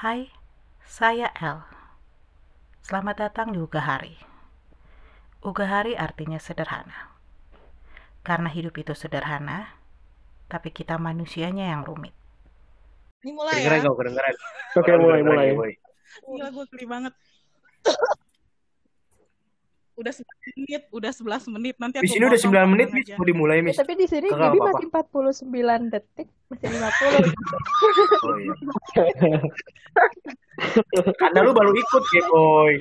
Hai, saya El. Selamat datang di Ugahari. Ugahari artinya sederhana. Karena hidup itu sederhana, tapi kita manusianya yang rumit. Ini mulai Kedengeran ya. kau, kedengeran. Oke, mulai, mulai. Gila gue geli banget. Udah 11 menit, udah 11 menit. Nanti aku Di sini udah 9 menit, aja. Mau dimulai, Ya, Mis. tapi di sini Kagak Gaby apa-apa. masih 49 detik, masih 50. Oh iya. Karena lu baru ikut, ya, boy.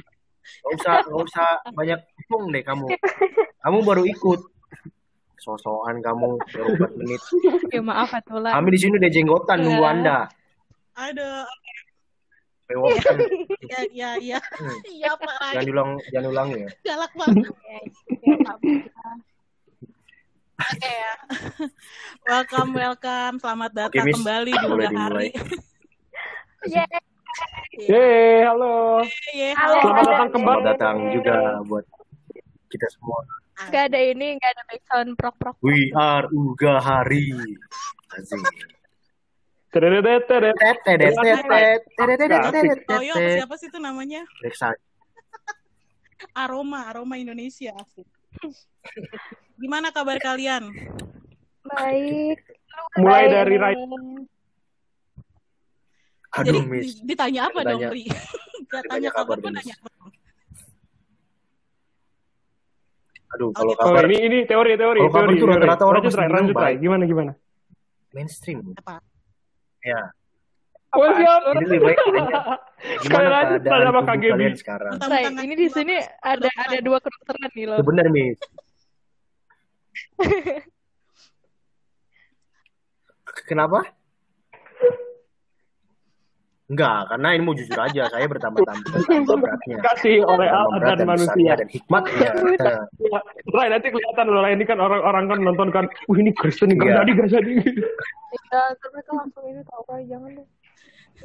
Gak usah, gak usah banyak ngomong deh kamu. Kamu baru ikut. Sosokan kamu baru 4 menit. ya maaf Atula. Kami di sini udah jenggotan nunggu Ya. Anda. Aduh, Bewokan. ya, ya, ya. Hmm. Iya, Pak. Jangan diulang, jangan ulangi ya. Galak banget. Ya. Oke ya. welcome, welcome. Selamat datang Miss. kembali di Udah. Hari. Yeay. Yeay, halo. Ye, Halo. halo. Selamat datang kembali. Selamat datang juga buat kita semua. Gak ada ini, gak ada background prok-prok. We are Uga Hari. Asik. Toyo siapa sih itu namanya? Reksa. Aroma, aroma Indonesia asik. Gimana kabar kalian? Baik. Mulai dari Rai. Aduh, Jadi Miss. di- ditanya apa dong, Ditanya- Ri? Gak ditanya tanya kabar pun nanya? Aduh, kalau Oke. Oh, kabar ini ini teori teori Kalau kabar teori. tuh teori. rata-rata orang lanjut lanjut. Gimana gimana? mainstream. Apa? Ya. Oh, siap. Jadi lebih baik Sekali lagi tanya sama KGB. sekarang? Tangan ini di sini ada ada dua kedokteran nih loh. Benar, Miss. Kenapa? Enggak, karena ini mau jujur aja. Saya bertambah-tambah bertambah beratnya. Kasih oleh Allah dan dan manusia. besarnya dan hikmatnya. Nah, Rai nanti kelihatan loh ini kan orang-orang kan nonton kan. Wih ini Kristen, gak Iya. jadi gak jadi. Ya, terus mereka langsung ini tau Rai, jangan dong.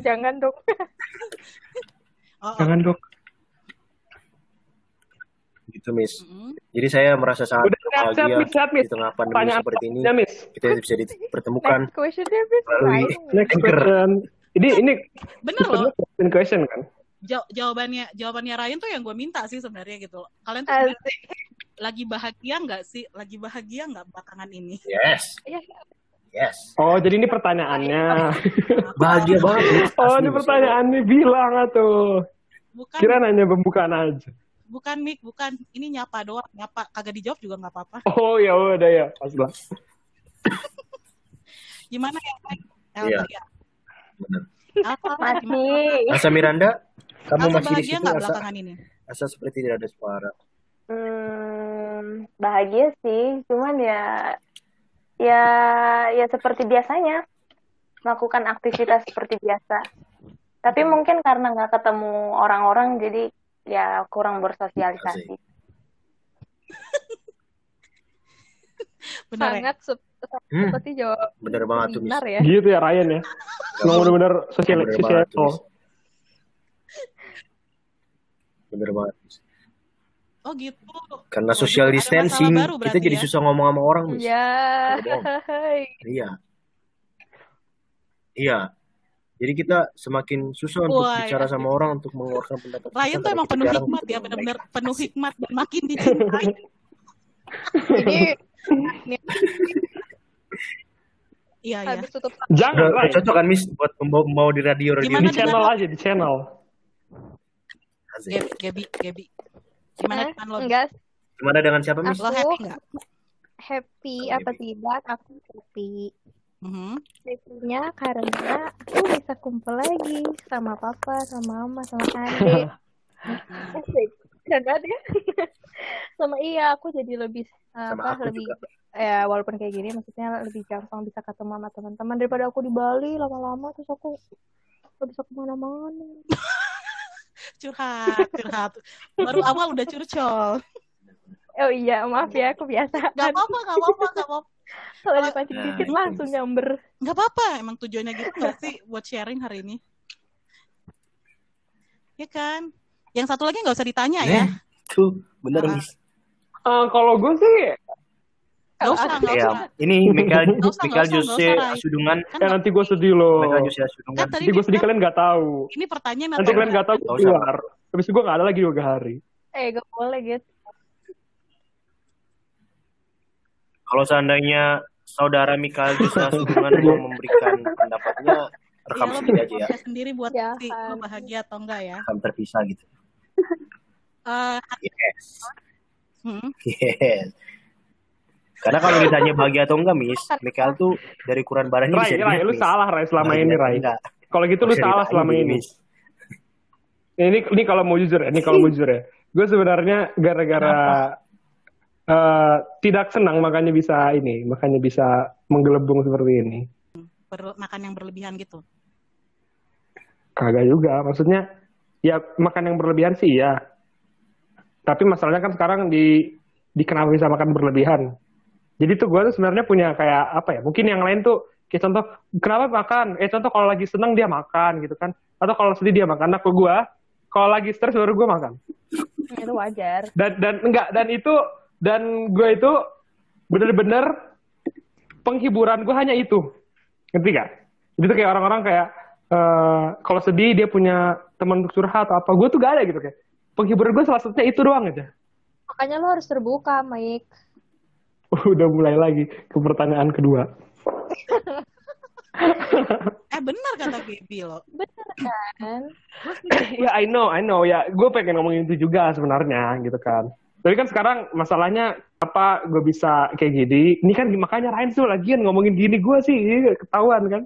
Jangan dong. Oh, oh. Jangan dok. gitu, Miss. Mm-mm. Jadi saya merasa sangat Udah bahagia Miss, Miss. di tengah pandemi seperti ini. Ya Miss. Kita bisa dipertemukan Next question Rai. Next question. Ini ini Bener loh. question question kan. Jaw- jawabannya jawabannya Ryan tuh yang gue minta sih sebenarnya gitu. Kalian tuh Asik. lagi bahagia nggak sih? Lagi bahagia nggak belakangan ini? Yes. Iya. Yes. Oh jadi ini pertanyaannya. Bahagia banget. Oh ini pertanyaannya bilang atuh. Bukan, Kira nanya pembukaan aja. bukan Mik, bukan. Ini nyapa doang, nyapa. Kagak dijawab juga nggak apa-apa. Oh ya udah ya, pas lah. Gimana ya? El, Iya. ya. Apa? Masih. Asa Miranda, kamu Elsa masih di bahagia situ, nggak Asa? belakangan ini? Asa seperti tidak ada suara. Hmm, bahagia sih, cuman ya ya ya seperti biasanya melakukan aktivitas seperti biasa. Tapi mungkin karena nggak ketemu orang-orang jadi ya kurang bersosialisasi. Benar ya? Sangat sep- Hmm, seperti jawab bener banget tuh, benar ya. Gitu ya Ryan ya. Emang bener-bener sosial Bener sosial. Miss. Bener banget. Oh gitu. Karena Oh, social gitu. Distancing, baru kita jadi ya? susah ngomong sama orang, Miss. Ya. Iya. Iya. Jadi kita semakin susah untuk Wah, bicara ya. sama orang untuk mengeluarkan pendapat kita. Ryan tuh emang penuh hikmat ya, benar-benar penuh hikmat dan makin dicintai. Jadi Iya, iya. habis tutup Jangan udah cocok kan, Miss, buat membawa, membawa di radio radio. Gimana Di channel aja di channel. Gabi, Gabi, Gabi. Gimana Hah? dengan lo? enggak Gimana dengan siapa, Miss? Lo happy nggak? happy Oh, apa happy. tidak aku happy Mhm. happy-nya karena aku bisa kumpul lagi sama papa sama mama sama adik. keren banget ya sama iya aku jadi lebih Sama apa aku lebih juga. ya walaupun kayak gini maksudnya lebih gampang bisa ketemu sama teman-teman daripada aku di Bali lama-lama terus aku gak bisa ke mana-mana Curhat, curhat. Baru awal udah curcol. oh iya maaf ya aku biasa Gak apa-apa, gak apa-apa, gak apa-apa. kalau dipancing Nah, dikit itu, langsung nyamber Gak apa-apa, emang tujuannya gitu gak sih buat sharing hari ini? Ya kan? Yang satu lagi gak usah ditanya ya. Eh, tuh, bener. Miss. Eh, kalau gue sih Gak usah, gak Iya, ini Nggak usah, Michael nggak usah, Jose nggak usah, Rai. Asudungan, Kan Ya nanti gue sedih loh. Michael Jose Asudungan. Kan tadi Nanti gue sedih kalian nggak tahu. ini pertanyaan Nanti kalian nggak tahu Nggak gue usah. keluar. Habis itu gue nggak ada lagi yoga hari. Eh, gak boleh gitu. Kalau seandainya saudara Michael Jose Asudungan mau memberikan pendapatnya, rekam lo sendiri aja ya, sendiri buat Ya bukti kan. lo bahagia atau enggak ya. rekam terpisah gitu. Eh, Yes, hmm, yes. Karena kalau ditanya bahagia atau enggak, Miss, Michael tuh dari ukuran badannya Rai, bisa Rai, dilihat, lu Miss. salah Rai selama Bahagia ini Rai. Kalau gitu lu salah selama gitu, ini. Miss. Ini ini kalau mau jujur ya, ini kalau mau jujur ya. Gue sebenarnya gara-gara eh, tidak senang makanya bisa ini, makanya bisa menggelembung seperti ini. ber- makan yang berlebihan gitu. Kagak juga, maksudnya ya makan yang berlebihan sih ya. Tapi masalahnya kan sekarang di di kenapa bisa makan berlebihan. Jadi tuh gue tuh sebenarnya punya kayak apa ya? Mungkin yang lain tuh kayak contoh kenapa makan? Eh contoh kalau lagi senang dia makan gitu kan? Atau kalau sedih dia makan. Nah kalau gue kalau lagi stres baru gue makan. Itu wajar. Dan dan enggak dan itu dan gue itu bener-bener penghiburan gue hanya itu. Ngerti gak? Jadi tuh kayak orang-orang kayak eh kalau sedih dia punya teman untuk curhat atau apa. Gue tuh gak ada gitu kayak. Penghiburan gue salah satunya itu doang aja. Makanya lo harus terbuka, Mike. Udah mulai lagi ke pertanyaan kedua. Eh benar kata Gaby lo. Bener kan? ya I know, I know. Ya gue pengen ngomongin itu juga sebenarnya gitu kan. Tapi kan sekarang masalahnya apa gue bisa kayak gini. Ini kan makanya Ryan tuh lagian ngomongin gini gue sih ketahuan kan.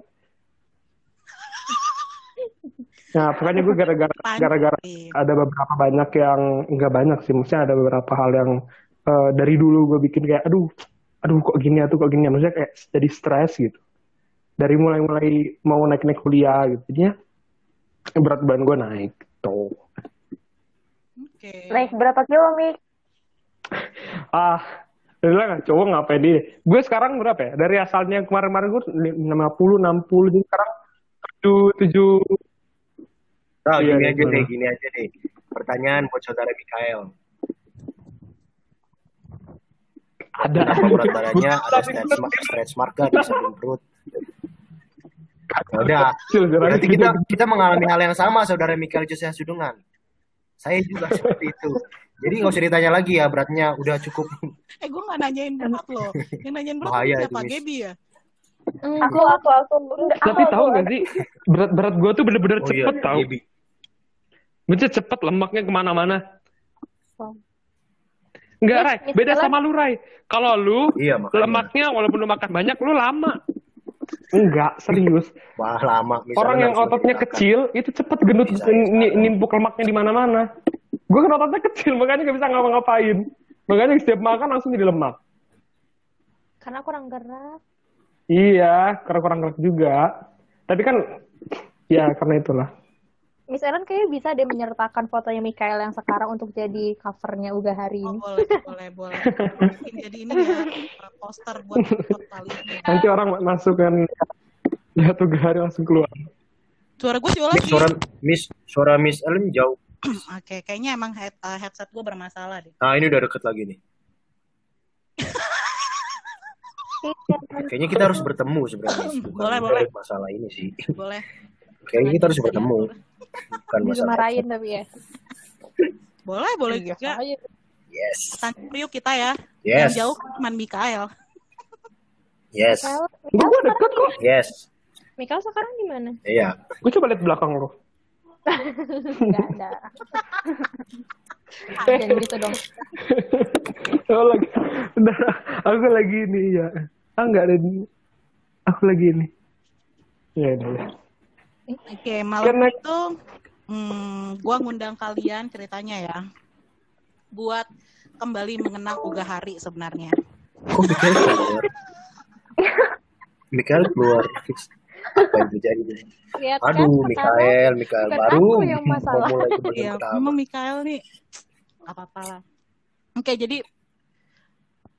Nah, pokoknya gue gara-gara gara-gara ada beberapa banyak yang enggak banyak sih, maksudnya ada beberapa hal yang eh, dari dulu gue bikin kayak aduh, aduh kok gini ya tuh kok gini ya, maksudnya kayak jadi stres gitu. Dari mulai-mulai mau naik-naik kuliah gitu, jadinya berat badan gue naik tuh. Oke. Naik berapa kilo, Mik? Ah, bilang cowok ngapain dia? Gue sekarang berapa ya? Dari asalnya kemarin-kemarin gue 50, 60, jadi sekarang 7, 7, Nah, Iya, gini iya, aja deh, gini aja deh. Pertanyaan buat saudara Mikael. ada. Kenapa berat badannya ada stretch, mark, stretch mark gak di samping perut? Ya udah, berarti kita kita mengalami hal yang sama saudara Mikael Jose Sudungan. Saya juga seperti itu. Jadi nggak usah ditanya lagi ya beratnya udah cukup. Eh gue gak nanyain berat lo. Yang nanyain berat Bahaya siapa? Gaby ya? Aku, aku, aku. Tapi tahu aku. gak sih, berat-berat gue tuh bener-bener Oh iya, cepet tau. Gaby. Bener cepet lemaknya ke mana-mana. Enggak, Rai. Beda sama lu, Rai. Kalau lu, Iya makanya. lemaknya walaupun lu makan banyak, lu lama. Enggak, serius. Wah lama. Misalnya Orang yang ototnya kecil, itu cepet gendut, nimpuk lemaknya di mana-mana. Gue kan ototnya kecil, makanya gak bisa ngapa-ngapain. Makanya setiap makan langsung jadi lemak. Karena kurang gerak. Iya, karena kurang gerak juga. Tapi kan, ya karena itulah. Miss Ellen kayaknya bisa deh menyertakan fotonya Mikael yang sekarang untuk jadi covernya Uga hari Oh ini. boleh, boleh, boleh. Mungkin jadi ini ya poster buat buat kali ini. Nanti orang masuk kan, lihat tuh hari langsung keluar. Suara gue sih Miss, lagi. suara Miss suara Miss Ellen jauh. Oke, kayaknya emang head, uh, headset gue bermasalah deh. Nah ini udah deket lagi nih. Kayaknya kita harus bertemu sebenarnya. Boleh, boleh. Masalah ini sih. Boleh. Kayaknya kita harus bertemu. Bukan. Dimarahin tapi ya. Boleh, boleh Iya, juga. aja. Yes. Tanya yuk kita ya. Yes. Yang jauh kan cuma Mikael. Yes. Mikael, Gue gue deket kok. Yes. Mikael sekarang di mana? Iya. Gue coba lihat belakang lo. Enggak ada. Jangan gitu dong. oh lagi, bentar, aku lagi ini ya. Ah enggak ada ini. Aku lagi ini. Ya udah. ya. Oke, malam Karena- itu hmm, gue ngundang kalian ceritanya ya. Buat kembali mengenang Uga Hari sebenarnya. Kok Mikael keluar? Mikael keluar. Apa yang terjadi? Lihat kan Aduh, kata Mikael, Mikael baru mau mulai Iya, memang Mikael nih apa-apa lah. Oke, jadi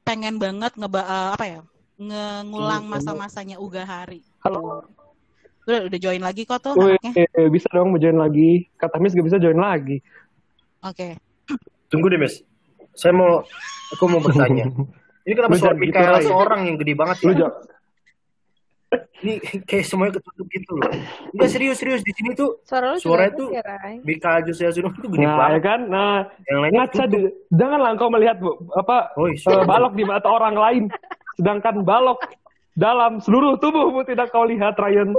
pengen banget ngeba eh, apa ya? Nge-ngulang masa-masanya Uga Hari. Halo. Udah, udah join lagi kok tuh Wih, anaknya. bisa dong mau join lagi. Kata Miss gak bisa join lagi. Oke. Tunggu deh, Miss. Saya mau, aku mau bertanya. Ini kenapa suara jangan gitu, seorang yang gede banget Lu ya? jawab. Ini kayak semuanya ketutup gitu loh. Enggak serius-serius di sini tuh Suara lu Suara itu- ya. Mika Jose Asudung itu gede Nah, ya banget. kan? Nah, Yang lainnya ngaca di- janganlah engkau melihat bu- apa Oh, eh, balok di mata orang lain, sedangkan balok dalam seluruh tubuhmu tidak kau lihat, Ryan.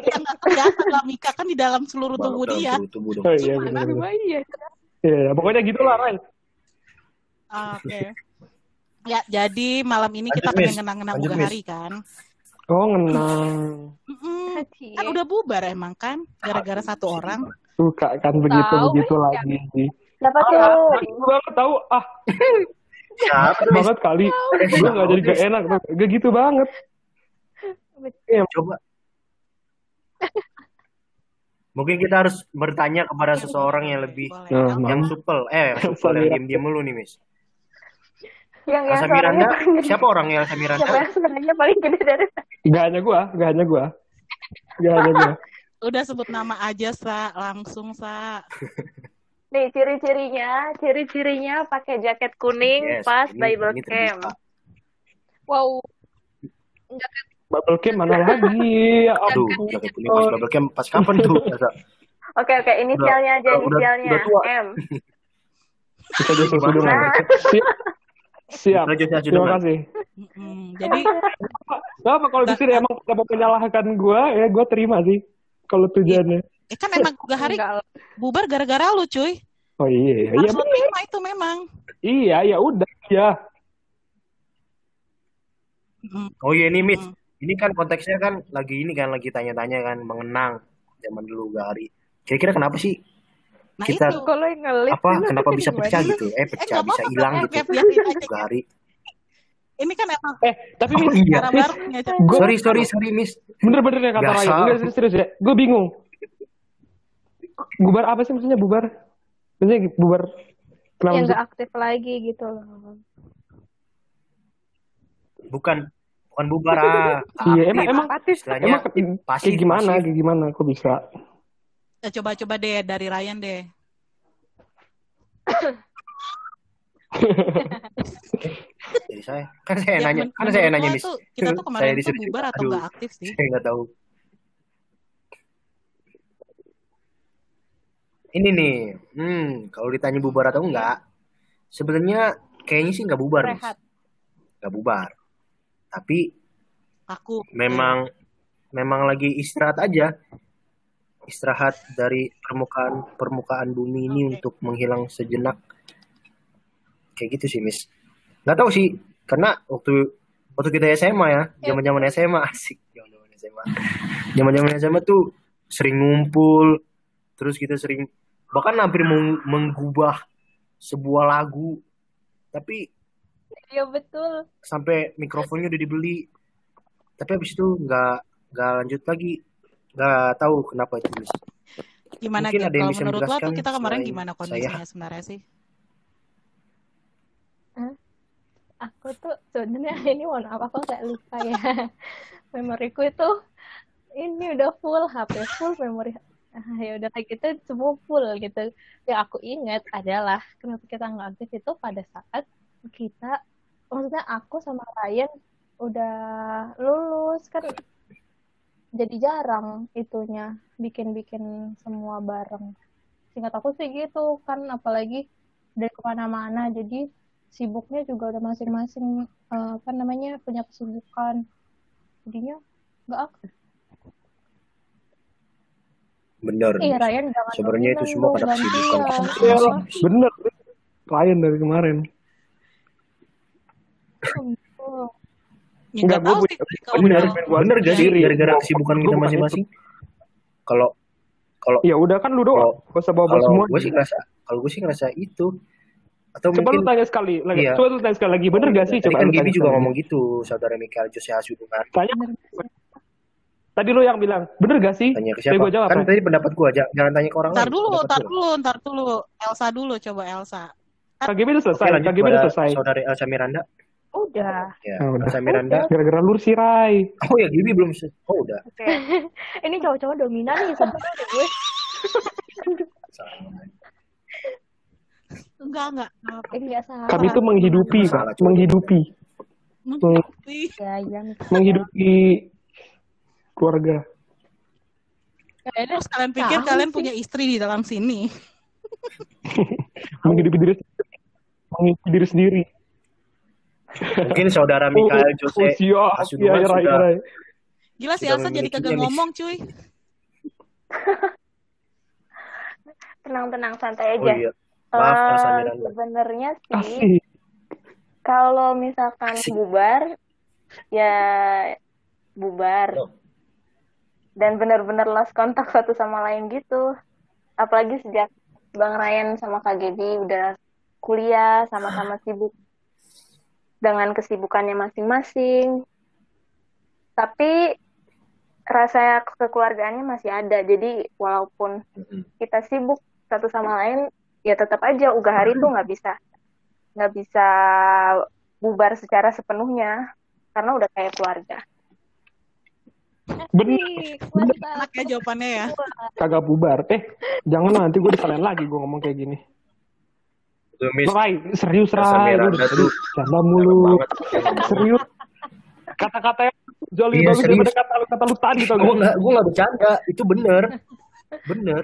Yang nggak kelihatan lah Mika kan di dalam seluruh tubuh dalam dia. seluruh tubuh dong. Oh iya benar. Aduh, iya. Iya, pokoknya gitulah, Ryan. Oke. Ya, jadi malam ini kita pengen ngenang-ngenang Uga Miss. Hari kan. Oh ngenang. Mm-mm. Kan udah bubar emang kan, gara-gara satu orang. Suka kan begitu Tahu, begitu ya. lagi. Siapa Ah, tuh? gitu banget tahu ah Siapa tuh, Miss? banget kali. Gue nggak jadi gak enak, gak gitu banget. Coba. Mungkin kita harus bertanya kepada seseorang yang lebih Boleh. Yang supel, eh supel yang diam-diam mulu nih, Miss. Yang yang Elsa Miranda, siapa orang yang Elsa Miranda? Siapa yang suaranya paling gede dari Gak hanya gua, gak hanya gua. Gak hanya gua. Udah sebut nama aja, Sa. Langsung, Sa. Nih ciri-cirinya, ciri-cirinya pakai jaket kuning Yes, pas ini- Bible ini camp. terbuka. Wow. Bubble Cam mana lagi? Ya Aduh, ampun. jaket kuning pas bubble camp pas kapan tuh? Oke oke, inisialnya aja udah- udah- inisialnya udah tua. M. Kita jadi sudungan. Nah. Siap. Siap. Terima kasih. Mm-mm. Jadi, Gak apa kalau di sini emang mau menyalahkan gua, ya gua terima sih. Kalau tujuannya. eh kan emang Uga Hari bubar gara-gara lu, cuy. Oh iya, iya, Harus lu terima itu memang. iya, ya udah, ya. Oh iya ini Miss, Hmm. Ini kan konteksnya kan lagi ini kan lagi tanya-tanya kan mengenang zaman dulu Gari. Kira-kira kenapa sih Nah Kita- itu. Kalau yang ngelit apa kenapa bisa pecah gitu? Eh Eh, pecah nggak bisa hilang eh, gitu. Gari. Ini kan emang Eh, tapi Oh Miss, iya. Sorry sorry sorry Miss. bener-bener ya kata. Ryan. Enggak serius, serius ya. Gue bingung. Bubar apa sih maksudnya bubar? Maksudnya bubar kenapa? Yang nggak aktif lagi gitu loh. Bukan bukan bubar ah. Iya, emang emang istilahnya emang kayak gimana? pasif. Gimana? Kok bisa? Eh, coba-coba deh dari Ryan deh. Jadi saya kan saya Ya, nanya kan saya nanya tuh, kita tuh Saya kemarin tuh disuruh- bubar atau aduh, nggak aktif sih? Saya nggak tahu. Ini nih, hmm, kalau ditanya bubar atau enggak, sebenarnya kayaknya sih nggak bubar. Rehat. Nggak bubar. Tapi Aku. memang memang lagi istirahat aja. Istirahat dari permukaan permukaan bumi ini Oke. untuk menghilang sejenak. Kayak gitu sih Miss. Nggak tahu sih karena waktu waktu kita SMA ya zaman zaman SMA asik. Zaman zaman SMA zaman zaman SMA tuh sering ngumpul terus kita sering bahkan hampir meng- menggubah sebuah lagu. Tapi Iya betul. sampai mikrofonnya udah dibeli tapi habis itu nggak nggak lanjut lagi nggak tahu kenapa itu. Gimana Mungkin gitu? ada yang Kalau bisa menurut lo tuh kita kemarin gimana saya. kondisinya sebenarnya sih? Aku tuh sebenarnya ini mohon maaf aku kayak lupa ya. Memoriku itu ini udah full HP full memori. Ah, ya udah kayak gitu semua full gitu. Yang aku ingat adalah kenapa kita nggak aktif itu pada saat kita maksudnya aku sama Ryan udah lulus kan jadi jarang itunya bikin-bikin semua bareng. Singkat aku sih gitu kan apalagi dari ke mana-mana jadi sibuknya juga udah masing-masing eh, apa namanya punya kesibukan jadinya nggak aktif bener iya. Ryan jangan sebenarnya itu semua pada kesibukan Iya, bener. Klien dari kemarin. Ya, Enggak, nggak gue tahu punya, gua bener gak sih gara-gara kesibukan kita bukan masing-masing kalau kalau Ya udah kan lu doang. Kalau- Gak usah bawa kalau semua. gue sih ngerasa kalau gue sih ngerasa itu atau Coba mungkin lu tanya sekali lagi. Iya. Coba lu tanya sekali lagi. Bener gak sih? tadi Coba kan Gibi juga ngomong gitu saudara Mikael Jose Hasudu kan Tanya. Tadi lu yang bilang, bener gak sih? tanya ke Tadi siapa gua jawab, kan tadi pendapat gue aja jangan tanya ke orang Ntar lain dulu, ntar gua. dulu, ntar dulu. Elsa dulu, coba Elsa. KGB udah selesai. KGB udah selesai. saudari Elsa Miranda udah ya Ah, udah. Elsa Miranda Gara-gara lu sih, Rai. oh ya Gibi belum se- oh udah oke ini cowok-cowok dominan nih sebenarnya gue Enggak, enggak. enggak salah. Kami tuh menghidupi, cuy. Menghidupi. Menghidupi. Ya, iya. Menghidupi keluarga. Kayaknya Terus kalian pikir tahu kalian sih. punya istri di dalam sini. Menghidupi diri sendiri. Menghidupi diri sendiri. Mungkin saudara Mikael Oh, Jose siap. Iya, Hasuduman iya, Rai, sudah. Gila si Sudah Elsa jadi kagak ngomong, cuy. Tenang-tenang santai Oh aja. iya. Maaf Elsa Eh, Miranda. sebenarnya sih kalau misalkan Asik. bubar ya bubar Oh. dan benar-benar lost kontak satu sama lain gitu apalagi sejak Bang Ryan sama Kak Gaby udah kuliah sama-sama sibuk dengan kesibukannya masing-masing tapi rasa kekeluargaannya masih ada jadi walaupun kita sibuk satu sama lain ya tetap aja uga hari itu nggak bisa nggak bisa bubar secara sepenuhnya karena udah kayak keluarga Bener. Asik, mantap. Enak ya jawabannya ya. Kagak bubar. Eh, jangan nanti gue disalahin lagi gue ngomong kayak gini. Tuh, Miss. Rai, serius Rai. Canda mulu. Serius. Kata-kata yang jauh lebih Iya, bagus serius. daripada kata lu kata lu tadi tau Gue gak? nggak gue nggak bercanda. Itu bener. Bener.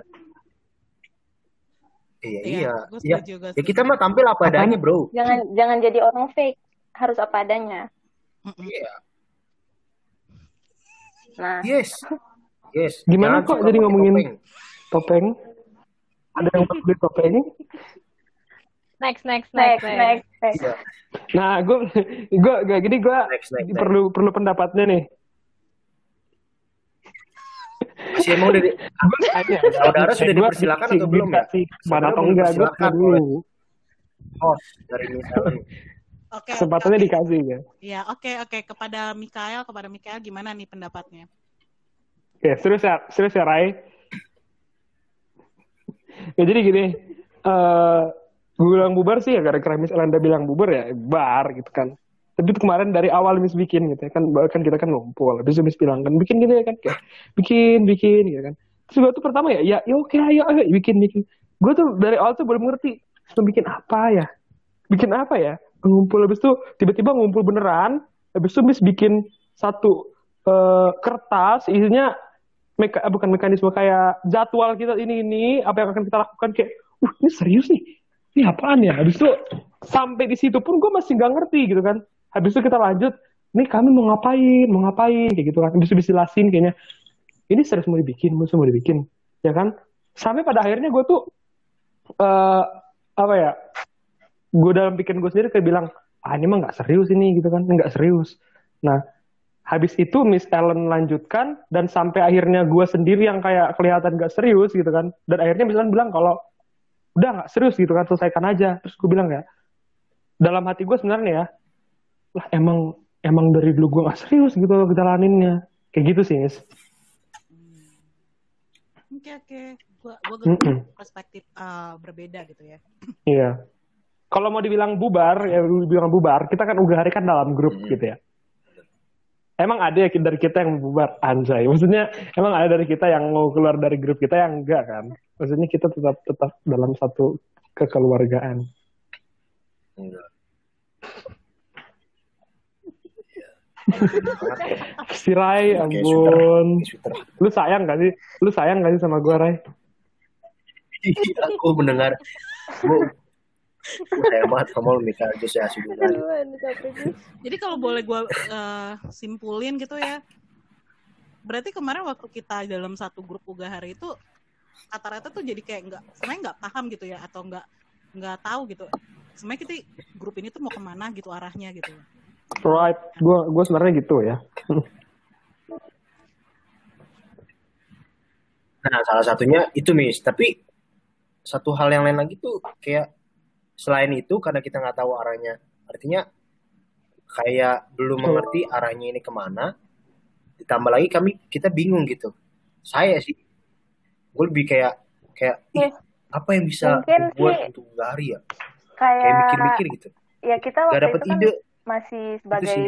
Iya iya. Iya. gue Ya kita mah tampil apa adanya bro. jangan jangan jadi orang fake harus apa adanya. Iya. nah Yes. Yes. Gimana kok jadi ngomongin topeng. topeng? Ada yang beli topeng? Next, next, next next, next next Iya. Nah, gue gue gak gini gue Next, next, next. perlu perlu pendapatnya nih. Si emang udah di... Gue tanya, Saudara sudah dipersilakan atau belum ya? Mana atau enggak? Gue dulu. host dari Ellen. Oke. Kesempatannya dikasih ya. Ya, oke, oke. Kepada Mikael, kepada Mikael gimana nih pendapatnya? Oke, serius ya, serius ya Rai. ya jadi gini, eh gue bilang bubar sih ya gara-gara Miss Elanda bilang bubar ya bar gitu kan. Tapi kemarin dari awal Miss bikin gitu ya kan, kan kita kan ngumpul. Habis itu Miss bilang kan bikin gitu ya kan, kayak bikin bikin gitu kan. Terus gue tuh pertama ya, ya, ya oke ayo ayo bikin bikin. Gue tuh dari awal tuh belum ngerti, mau bikin apa ya, bikin apa ya. Ngumpul habis itu tiba-tiba ngumpul beneran. Habis itu Miss bikin satu eh, kertas isinya meka, eh, bukan mekanisme kayak jadwal kita ini ini apa yang akan kita lakukan kayak uh ini serius nih ini apaan ya? Habis itu sampai di situ pun gue masih nggak ngerti gitu kan. Habis itu kita lanjut nih kami mau ngapain? Mau ngapain? Kayak gitu kan. Habis itu dijelasin kayaknya. Ini serius mau dibikin mau mau dibikin. Ya kan? Sampai pada akhirnya gue tuh eh apa ya gue dalam pikiran gue sendiri kayak bilang ah ini mah nggak serius ini gitu kan. Nggak serius. Nah habis itu Miss Ellen lanjutkan dan sampai akhirnya gue sendiri yang kayak kelihatan gak serius gitu kan. Dan akhirnya Miss Ellen bilang kalau udah nggak serius gitu kan selesaikan aja terus gue bilang ya dalam hati gue sebenarnya ya lah emang emang dari dulu gue nggak serius gitu ngejalaninnya kayak gitu sih Miss Oke, oke. Gua gua Mm-mm. perspektif eh, berbeda gitu ya. iya kalau mau dibilang bubar ya dibilang bubar kita kan udah hari kan dalam grup Mm-mm. gitu ya Emang ada ya dari kita yang mau bubar anjay. Maksudnya emang ada dari kita yang mau keluar dari grup kita yang enggak kan? Maksudnya kita tetap tetap dalam satu kekeluargaan. Enggak. Si Rai, ampun. Lu sayang gak sih? Lu sayang gak sih sama gua, Rai? Aku mendengar. Gue saya banget sama lu aduh, capek gue. Jadi kalau boleh gue simpulin gitu ya, berarti kemarin waktu kita dalam satu grup uga hari itu kata-kata tuh jadi kayak nggak, sebenarnya nggak paham gitu ya, atau nggak nggak tahu gitu. Sebenarnya kita grup ini tuh mau ke mana gitu arahnya gitu. Right. Gua gua sebenarnya gitu ya. Nah, salah satunya itu, Miss. Tapi satu hal yang lain lagi tuh kayak selain itu karena kita nggak tahu arahnya, artinya kayak belum mengerti arahnya ini ke mana. Ditambah lagi kami kita bingung gitu. Saya sih, gue lebih kayak kayak apa yang bisa Mungkin buat untuk hari ya? Kayak kayak mikir-mikir gitu. ya kita Gak waktu dapet itu kan ide. masih sebagai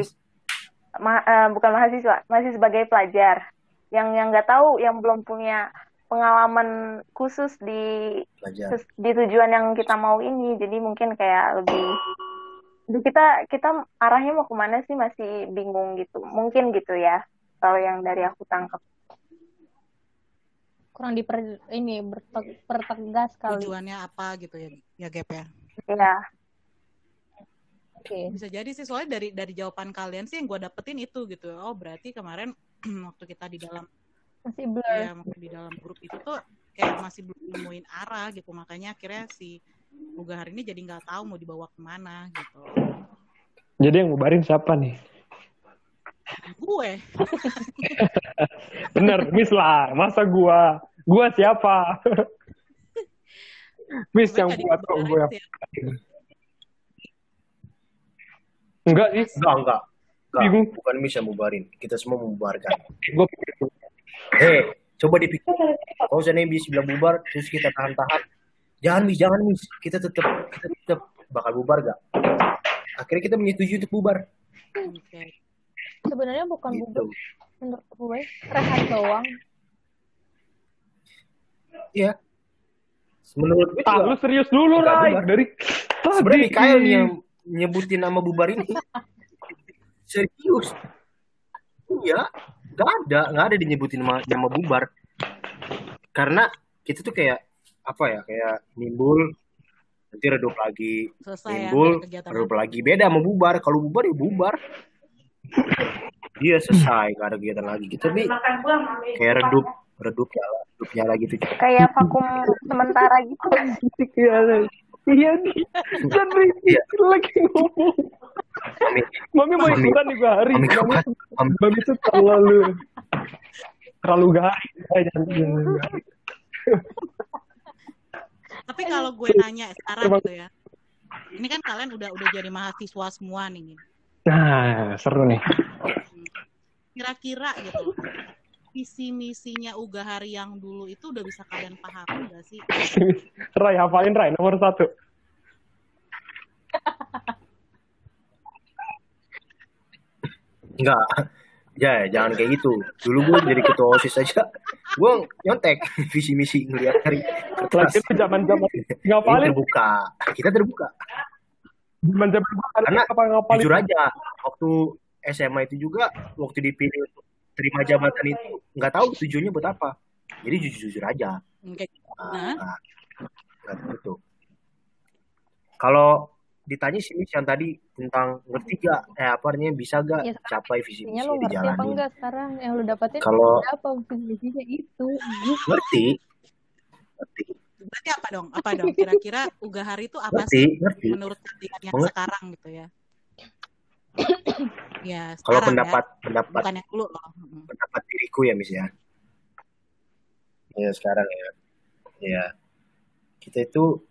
ma- eh, bukan mahasiswa masih sebagai pelajar yang yang nggak tahu yang belum punya pengalaman khusus di Belajar. di tujuan yang kita mau ini jadi mungkin kayak lebih kita kita arahnya mau ke mana sih masih bingung gitu mungkin gitu ya kalau yang dari aku tangkap kurang diper ini berte- pertegas kali. Tujuannya apa gitu ya ya Gap ya? Ya oke. Bisa jadi sih soalnya dari dari jawaban kalian sih yang gue dapetin itu gitu. Oh berarti kemarin waktu kita di dalam masih blur. ya waktu di dalam grup itu tuh kayak masih belum nemuin arah gitu. Makanya akhirnya si Uga hari ini jadi nggak tahu mau dibawa ke mana gitu. Jadi yang ngubarin siapa nih? gue. Bener, Miss lah. Masa gua? Gua siapa? Miss yang buat kok gue. Enggak sih. Enggak, enggak. Bingung. bukan Miss yang bubarin. Kita semua membubarkan. Gue Hei, coba dipikir. Kalau seandainya Miss bilang bubar, terus kita tahan-tahan. Jangan Miss, jangan Miss. Kita tetap kita tetap bakal bubar gak? Akhirnya kita menyetujui untuk bubar. Oke. sebenarnya bukan Gitu. bubar menurut gue rehat doang Iya. Menurut gue Ah, juga. lu serius dulu, Rai. bubar. Dari Sebenarnya tadi. Mikael nih yang nyebutin nama bubar ini. Serius. Iya. Gak ada. Gak ada dinyebutin nama, nama bubar. Karena kita tuh kayak apa ya kayak nimbul nanti redup lagi selesai ya nimbul kegiatan redup lagi beda sama bubar kalau bubar ya bubar dia selesai gak ada kegiatan lagi gitu tapi kayak redup redup nyala redup nyala gitu kayak vakum sementara gitu Iya. Iya nih. Dan Rizky Iya. lagi ngomong. mami Mami mau ikutan juga hari. mami Mami, kapan mami Mami tuh terlalu terlalu gahari. tapi kalau gue nanya sekarang gitu ya ini kan kalian udah udah jadi mahasiswa semua nih Nah, seru nih. kira-kira gitu visi misinya Uga Hari yang dulu itu udah bisa kalian pahami gak sih? Rai, hafalin Rai, nomor satu. enggak ya jangan kayak gitu. Dulu gue jadi ketua osis aja. Gue nyontek visi misi ngeliat hari kertas Lagi itu zaman-zaman ngapalin, terbuka. Kita terbuka. Zaman-zaman Karena apa ngapalin. jujur aja waktu SMA itu juga waktu dipilih untuk terima jabatan itu nggak tahu tujuannya buat apa. Jadi jujur jujur aja Oke. nah, Nah. nah, gitu. Kalau ditanya sih yang tadi tentang ngerti gak eh apa artinya bisa gak Iya, capai visi misi lu ngerti apa enggak sekarang? Yang lu dapetin Kalau- apa visinya itu. Ngerti. Ngerti. Berarti apa dong? Apa dong? Kira-kira Uga Hari itu apa ngerti sih ngerti. menurut yang sekarang gitu ya? ya, kalau pendapat ya. pendapat Bukan yang dulu loh. Mm-mm. pendapat diriku ya Miss ya. Ya sekarang ya. Ya. Kita itu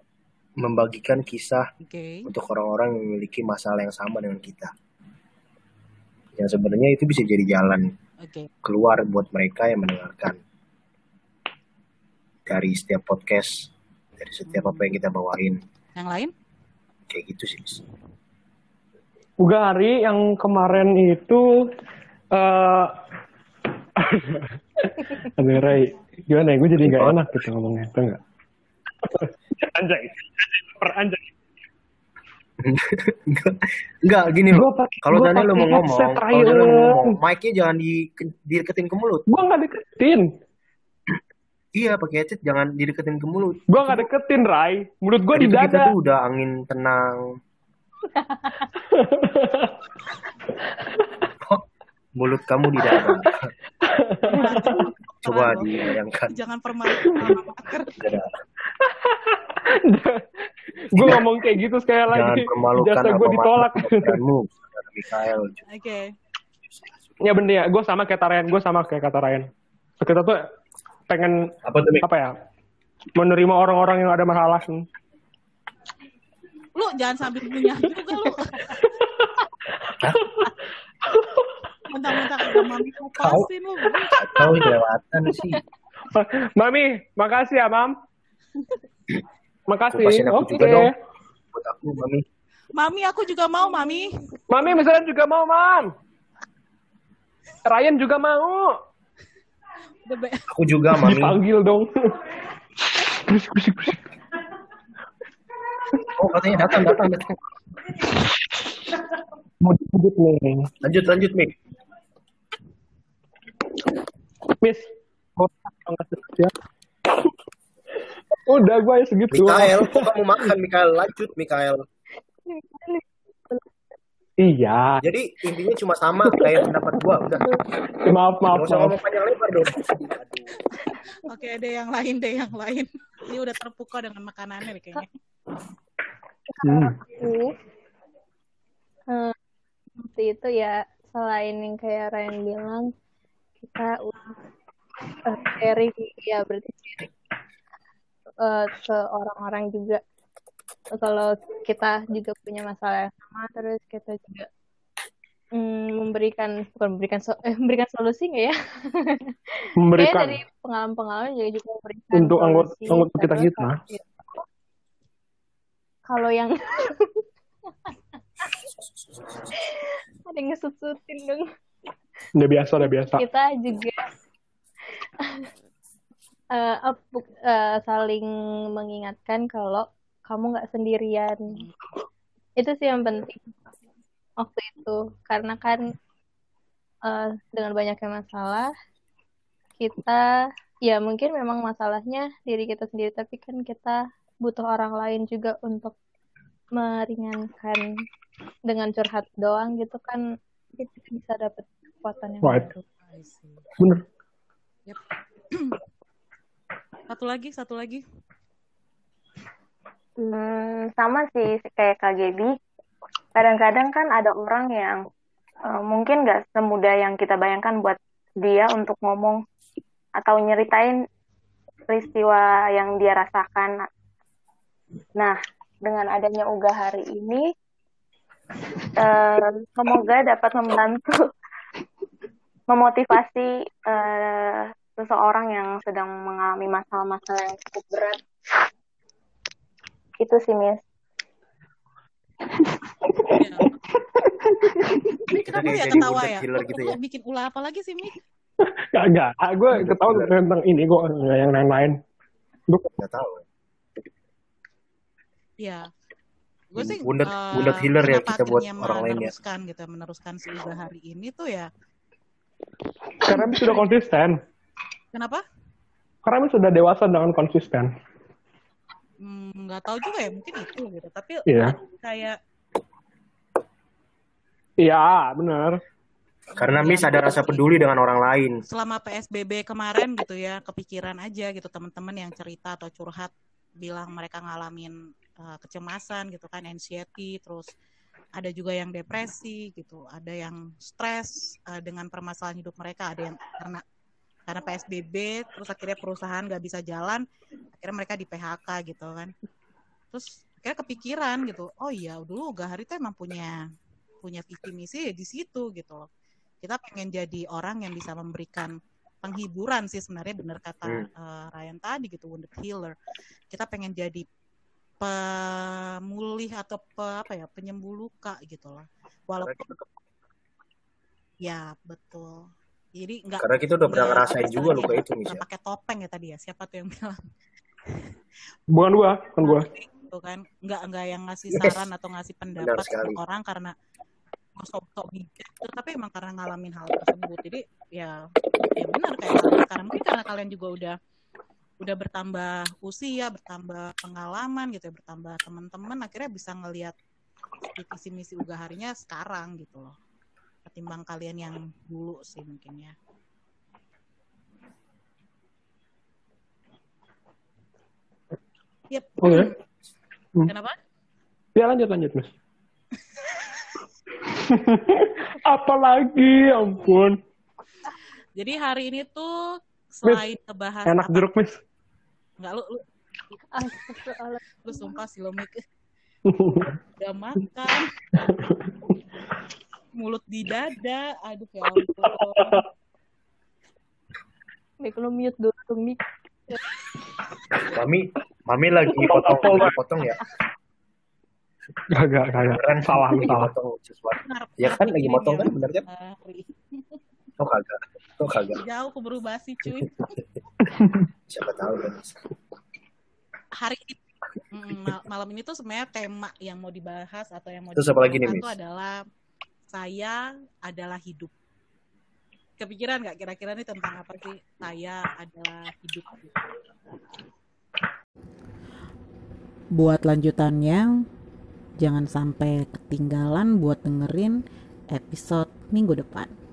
membagikan kisah Oke. untuk orang-orang yang memiliki masalah yang sama dengan kita. Yang sebenarnya itu bisa jadi jalan Oke. keluar buat mereka yang mendengarkan. Dari setiap podcast, dari setiap apa yang kita bawain. Yang lain? Kayak gitu sih. Miss. Uga hari yang kemarin itu eh Aduh Rai, gimana ya? Gue jadi gak enak gitu ngomongnya, tau gak? anjay, per anjay. Enggak, enggak gini loh. Gua Kalau gua tadi lo mau ngomong, kalau tadi lo ngomong, mic-nya jangan di, dideketin ke mulut. Gue gak deketin, Iya, pakai headset jangan dideketin ke mulut. gue gak deketin Rai. Menurut gue di kita dada. tuh udah angin tenang. Mulut kamu di dada? Coba dibayangkan. Jangan permalukan gue ngomong kayak gitu sekali Jangan lagi. permalukan Jasa gue ditolak. Mikael. Oke. ya bener ya, gue sama kayak Tarayan, gue sama kayak kata Ryan. Kita tuh pengen Apa tuh, apa ya? Menerima orang-orang yang ada masalah. Lu jangan sambil punya juga lu. Mentang-mentang ada mami kupasin lu. Tahu kelewatan sih. Mami, makasih ya, Mam. Makasih. Oke. juga dong. Buat aku, Mami. Mami aku juga mau, Mami. Mami misalnya juga mau, Mam. Ryan juga mau. Aku juga, Mami. Dipanggil dong. Berisik, berisik, berisik. Oh, katanya datang, datang, datang. Mau disebut nih. Lanjut, lanjut, Mik. Miss. Oh. Udah gue segitu. Mikael, kok kamu makan, Mikael? Lanjut, Mikael. Iya. Jadi intinya cuma sama kayak pendapat gua. Udah, Maaf, maaf, nggak usah maaf. ngomong panjang lebar dong. Oke, ada yang lain deh, yang lain. Ini udah terpukau dengan makanannya nih kayaknya. Hmm. aku eh, itu ya selain yang kayak Ryan bilang kita eh, sharing ya berarti sharing eh, ke orang-orang juga kalau kita juga punya masalah yang sama terus kita juga mm, memberikan bukan memberikan so- eh, memberikan solusi nggak ya Kayaknya Memberikan dari pengalaman-pengalaman juga juga memberikan untuk anggota anggota kita kita. kalau- Kalau yang ada yang ngesut-sutin dong. Udah biasa, udah biasa. Kita juga ap- eh, saling mengingatkan kalau kamu nggak sendirian. Itu sih yang penting waktu itu karena kan eh, dengan banyaknya masalah kita ya mungkin memang masalahnya diri kita sendiri tapi kan kita butuh orang lain juga untuk meringankan dengan curhat doang gitu kan kita bisa dapat kekuatan yang Right. baru. Bener. Satu lagi, satu lagi. Hmm, sama sih kayak Kak Gaby. Kadang-kadang kan ada orang yang eh, mungkin nggak semudah yang kita bayangkan buat dia untuk ngomong atau nyeritain peristiwa yang dia rasakan. Nah, dengan adanya Uga hari ini, eh, semoga dapat membantu memotivasi eh, seseorang yang sedang mengalami masalah-masalah yang cukup berat. Itu sih, Miss. Ini Kita kenapa ya ketawa ya? gitu ya. Bikin ulah apa lagi sih, Mi? Gak, gak. Gue ketawa tentang ini, gue yang lain-lain. Gue Nggak tahu. Ya. Gue sih Wounded- eh, wounded healer ya kita buat orang lain ya. meneruskan gitu, meneruskan si Uga hari ini tuh ya. karena sudah konsisten. Kenapa? Karena Miss sudah dewasa dengan konsisten. Hmm, nggak tahu juga ya, mungkin itu gitu. Tapi Iya. kayak Iya, bener. Karena Miss ada rasa peduli dengan orang lain. selama PSBB kemarin gitu ya kepikiran aja gitu teman-teman yang cerita atau curhat bilang mereka ngalamin uh, kecemasan gitu kan anxiety terus ada juga yang depresi gitu ada yang stres uh, dengan permasalahan hidup mereka ada yang karena karena PSBB terus akhirnya perusahaan nggak bisa jalan akhirnya mereka di PHK gitu kan. Terus akhirnya kepikiran gitu oh iya dulu Gahari tuh emang punya punya visi misi ya di situ gitu loh. Kita pengen jadi orang yang bisa memberikan penghiburan sih sebenarnya benar kata eh, Ryan tadi gitu wounded healer. Kita pengen jadi pemulih atau pe, apa ya penyembuh luka gitu loh walaupun ya betul jadi nggak Karena kita udah pernah ngerasain juga luka itu, Miss. nggak ya. pakai topeng ya tadi ya siapa tuh yang bilang Bukan gua, bukan gua. gitu kan nggak nggak yang ngasih Yes. saran atau ngasih pendapat ke orang karena sok-sok bijak gitu, tapi emang karena ngalamin hal tersebut jadi ya ya benar kayak kalian sekarang mungkin karena kalian juga udah udah bertambah usia bertambah pengalaman gitu ya bertambah teman-teman akhirnya bisa ngelihat visi misi uga harinya sekarang gitu loh ketimbang kalian yang dulu sih mungkin ya Yep. Oke. Hmm. Kenapa? Ya lanjut, lanjut, Miss. Apalagi, ya ampun. Jadi hari ini tuh selain ngebahas Enak apa- jeruk, Miss. Enggak lu lu, lu sumpah sih lo Mik. Udah makan. Mulut di dada. Aduh ya ampun. Mik lu mute dulu Mik. Mami, Mami lagi potong, lagi potong ya. Gak, gak, gak. Keren Salah, salah. potong Ya kan lagi motong kan, bener kan? Oh kagak. Kok kagak? Jauh keburu basi cuy. Siapa tahu kan. Hari ini mm, mal- malam ini tuh sebenarnya tema yang mau dibahas atau yang mau Terus apa lagi nih, tuh adalah saya adalah hidup. Kepikiran nggak kira-kira nih tentang apa sih saya adalah hidup? Buat lanjutannya, jangan sampai ketinggalan buat dengerin episode minggu depan.